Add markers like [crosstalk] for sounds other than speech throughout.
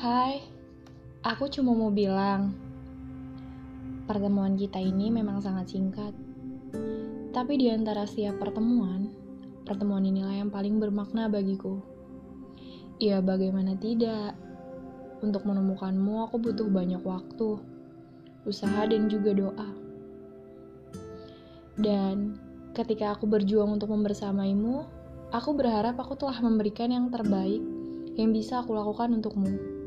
Hai, aku cuma mau bilang, pertemuan kita ini memang sangat singkat. Tapi di antara setiap pertemuan, pertemuan inilah yang paling bermakna bagiku. Ya, bagaimana tidak? Untuk menemukanmu, aku butuh banyak waktu, usaha, dan juga doa. Dan ketika aku berjuang untuk membersamaimu, aku berharap aku telah memberikan yang terbaik yang bisa aku lakukan untukmu.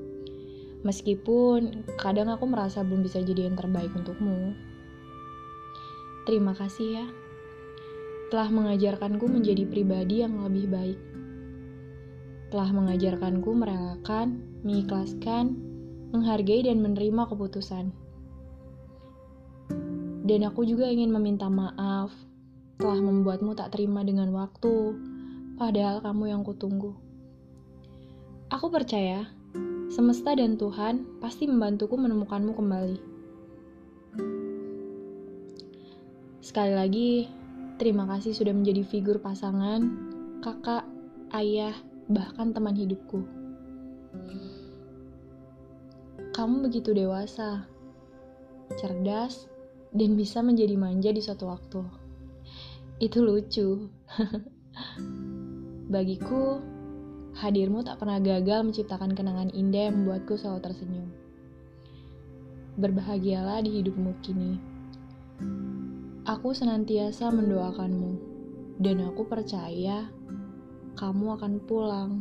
Meskipun kadang aku merasa belum bisa jadi yang terbaik untukmu. Terima kasih ya, telah mengajarkanku menjadi pribadi yang lebih baik. Telah mengajarkanku merelakan, mengikhlaskan, menghargai dan menerima keputusan. Dan aku juga ingin meminta maaf telah membuatmu tak terima dengan waktu, padahal kamu yang kutunggu. Aku percaya, semesta dan Tuhan pasti membantuku menemukanmu kembali. Sekali lagi, terima kasih sudah menjadi figur pasangan, kakak, ayah, bahkan teman hidupku. Kamu begitu dewasa, cerdas, dan bisa menjadi manja di suatu waktu. Itu lucu. [laughs] Bagiku, Hadirmu tak pernah gagal menciptakan kenangan indah yang membuatku selalu tersenyum. Berbahagialah di hidupmu kini. Aku senantiasa mendoakanmu, dan aku percaya kamu akan pulang.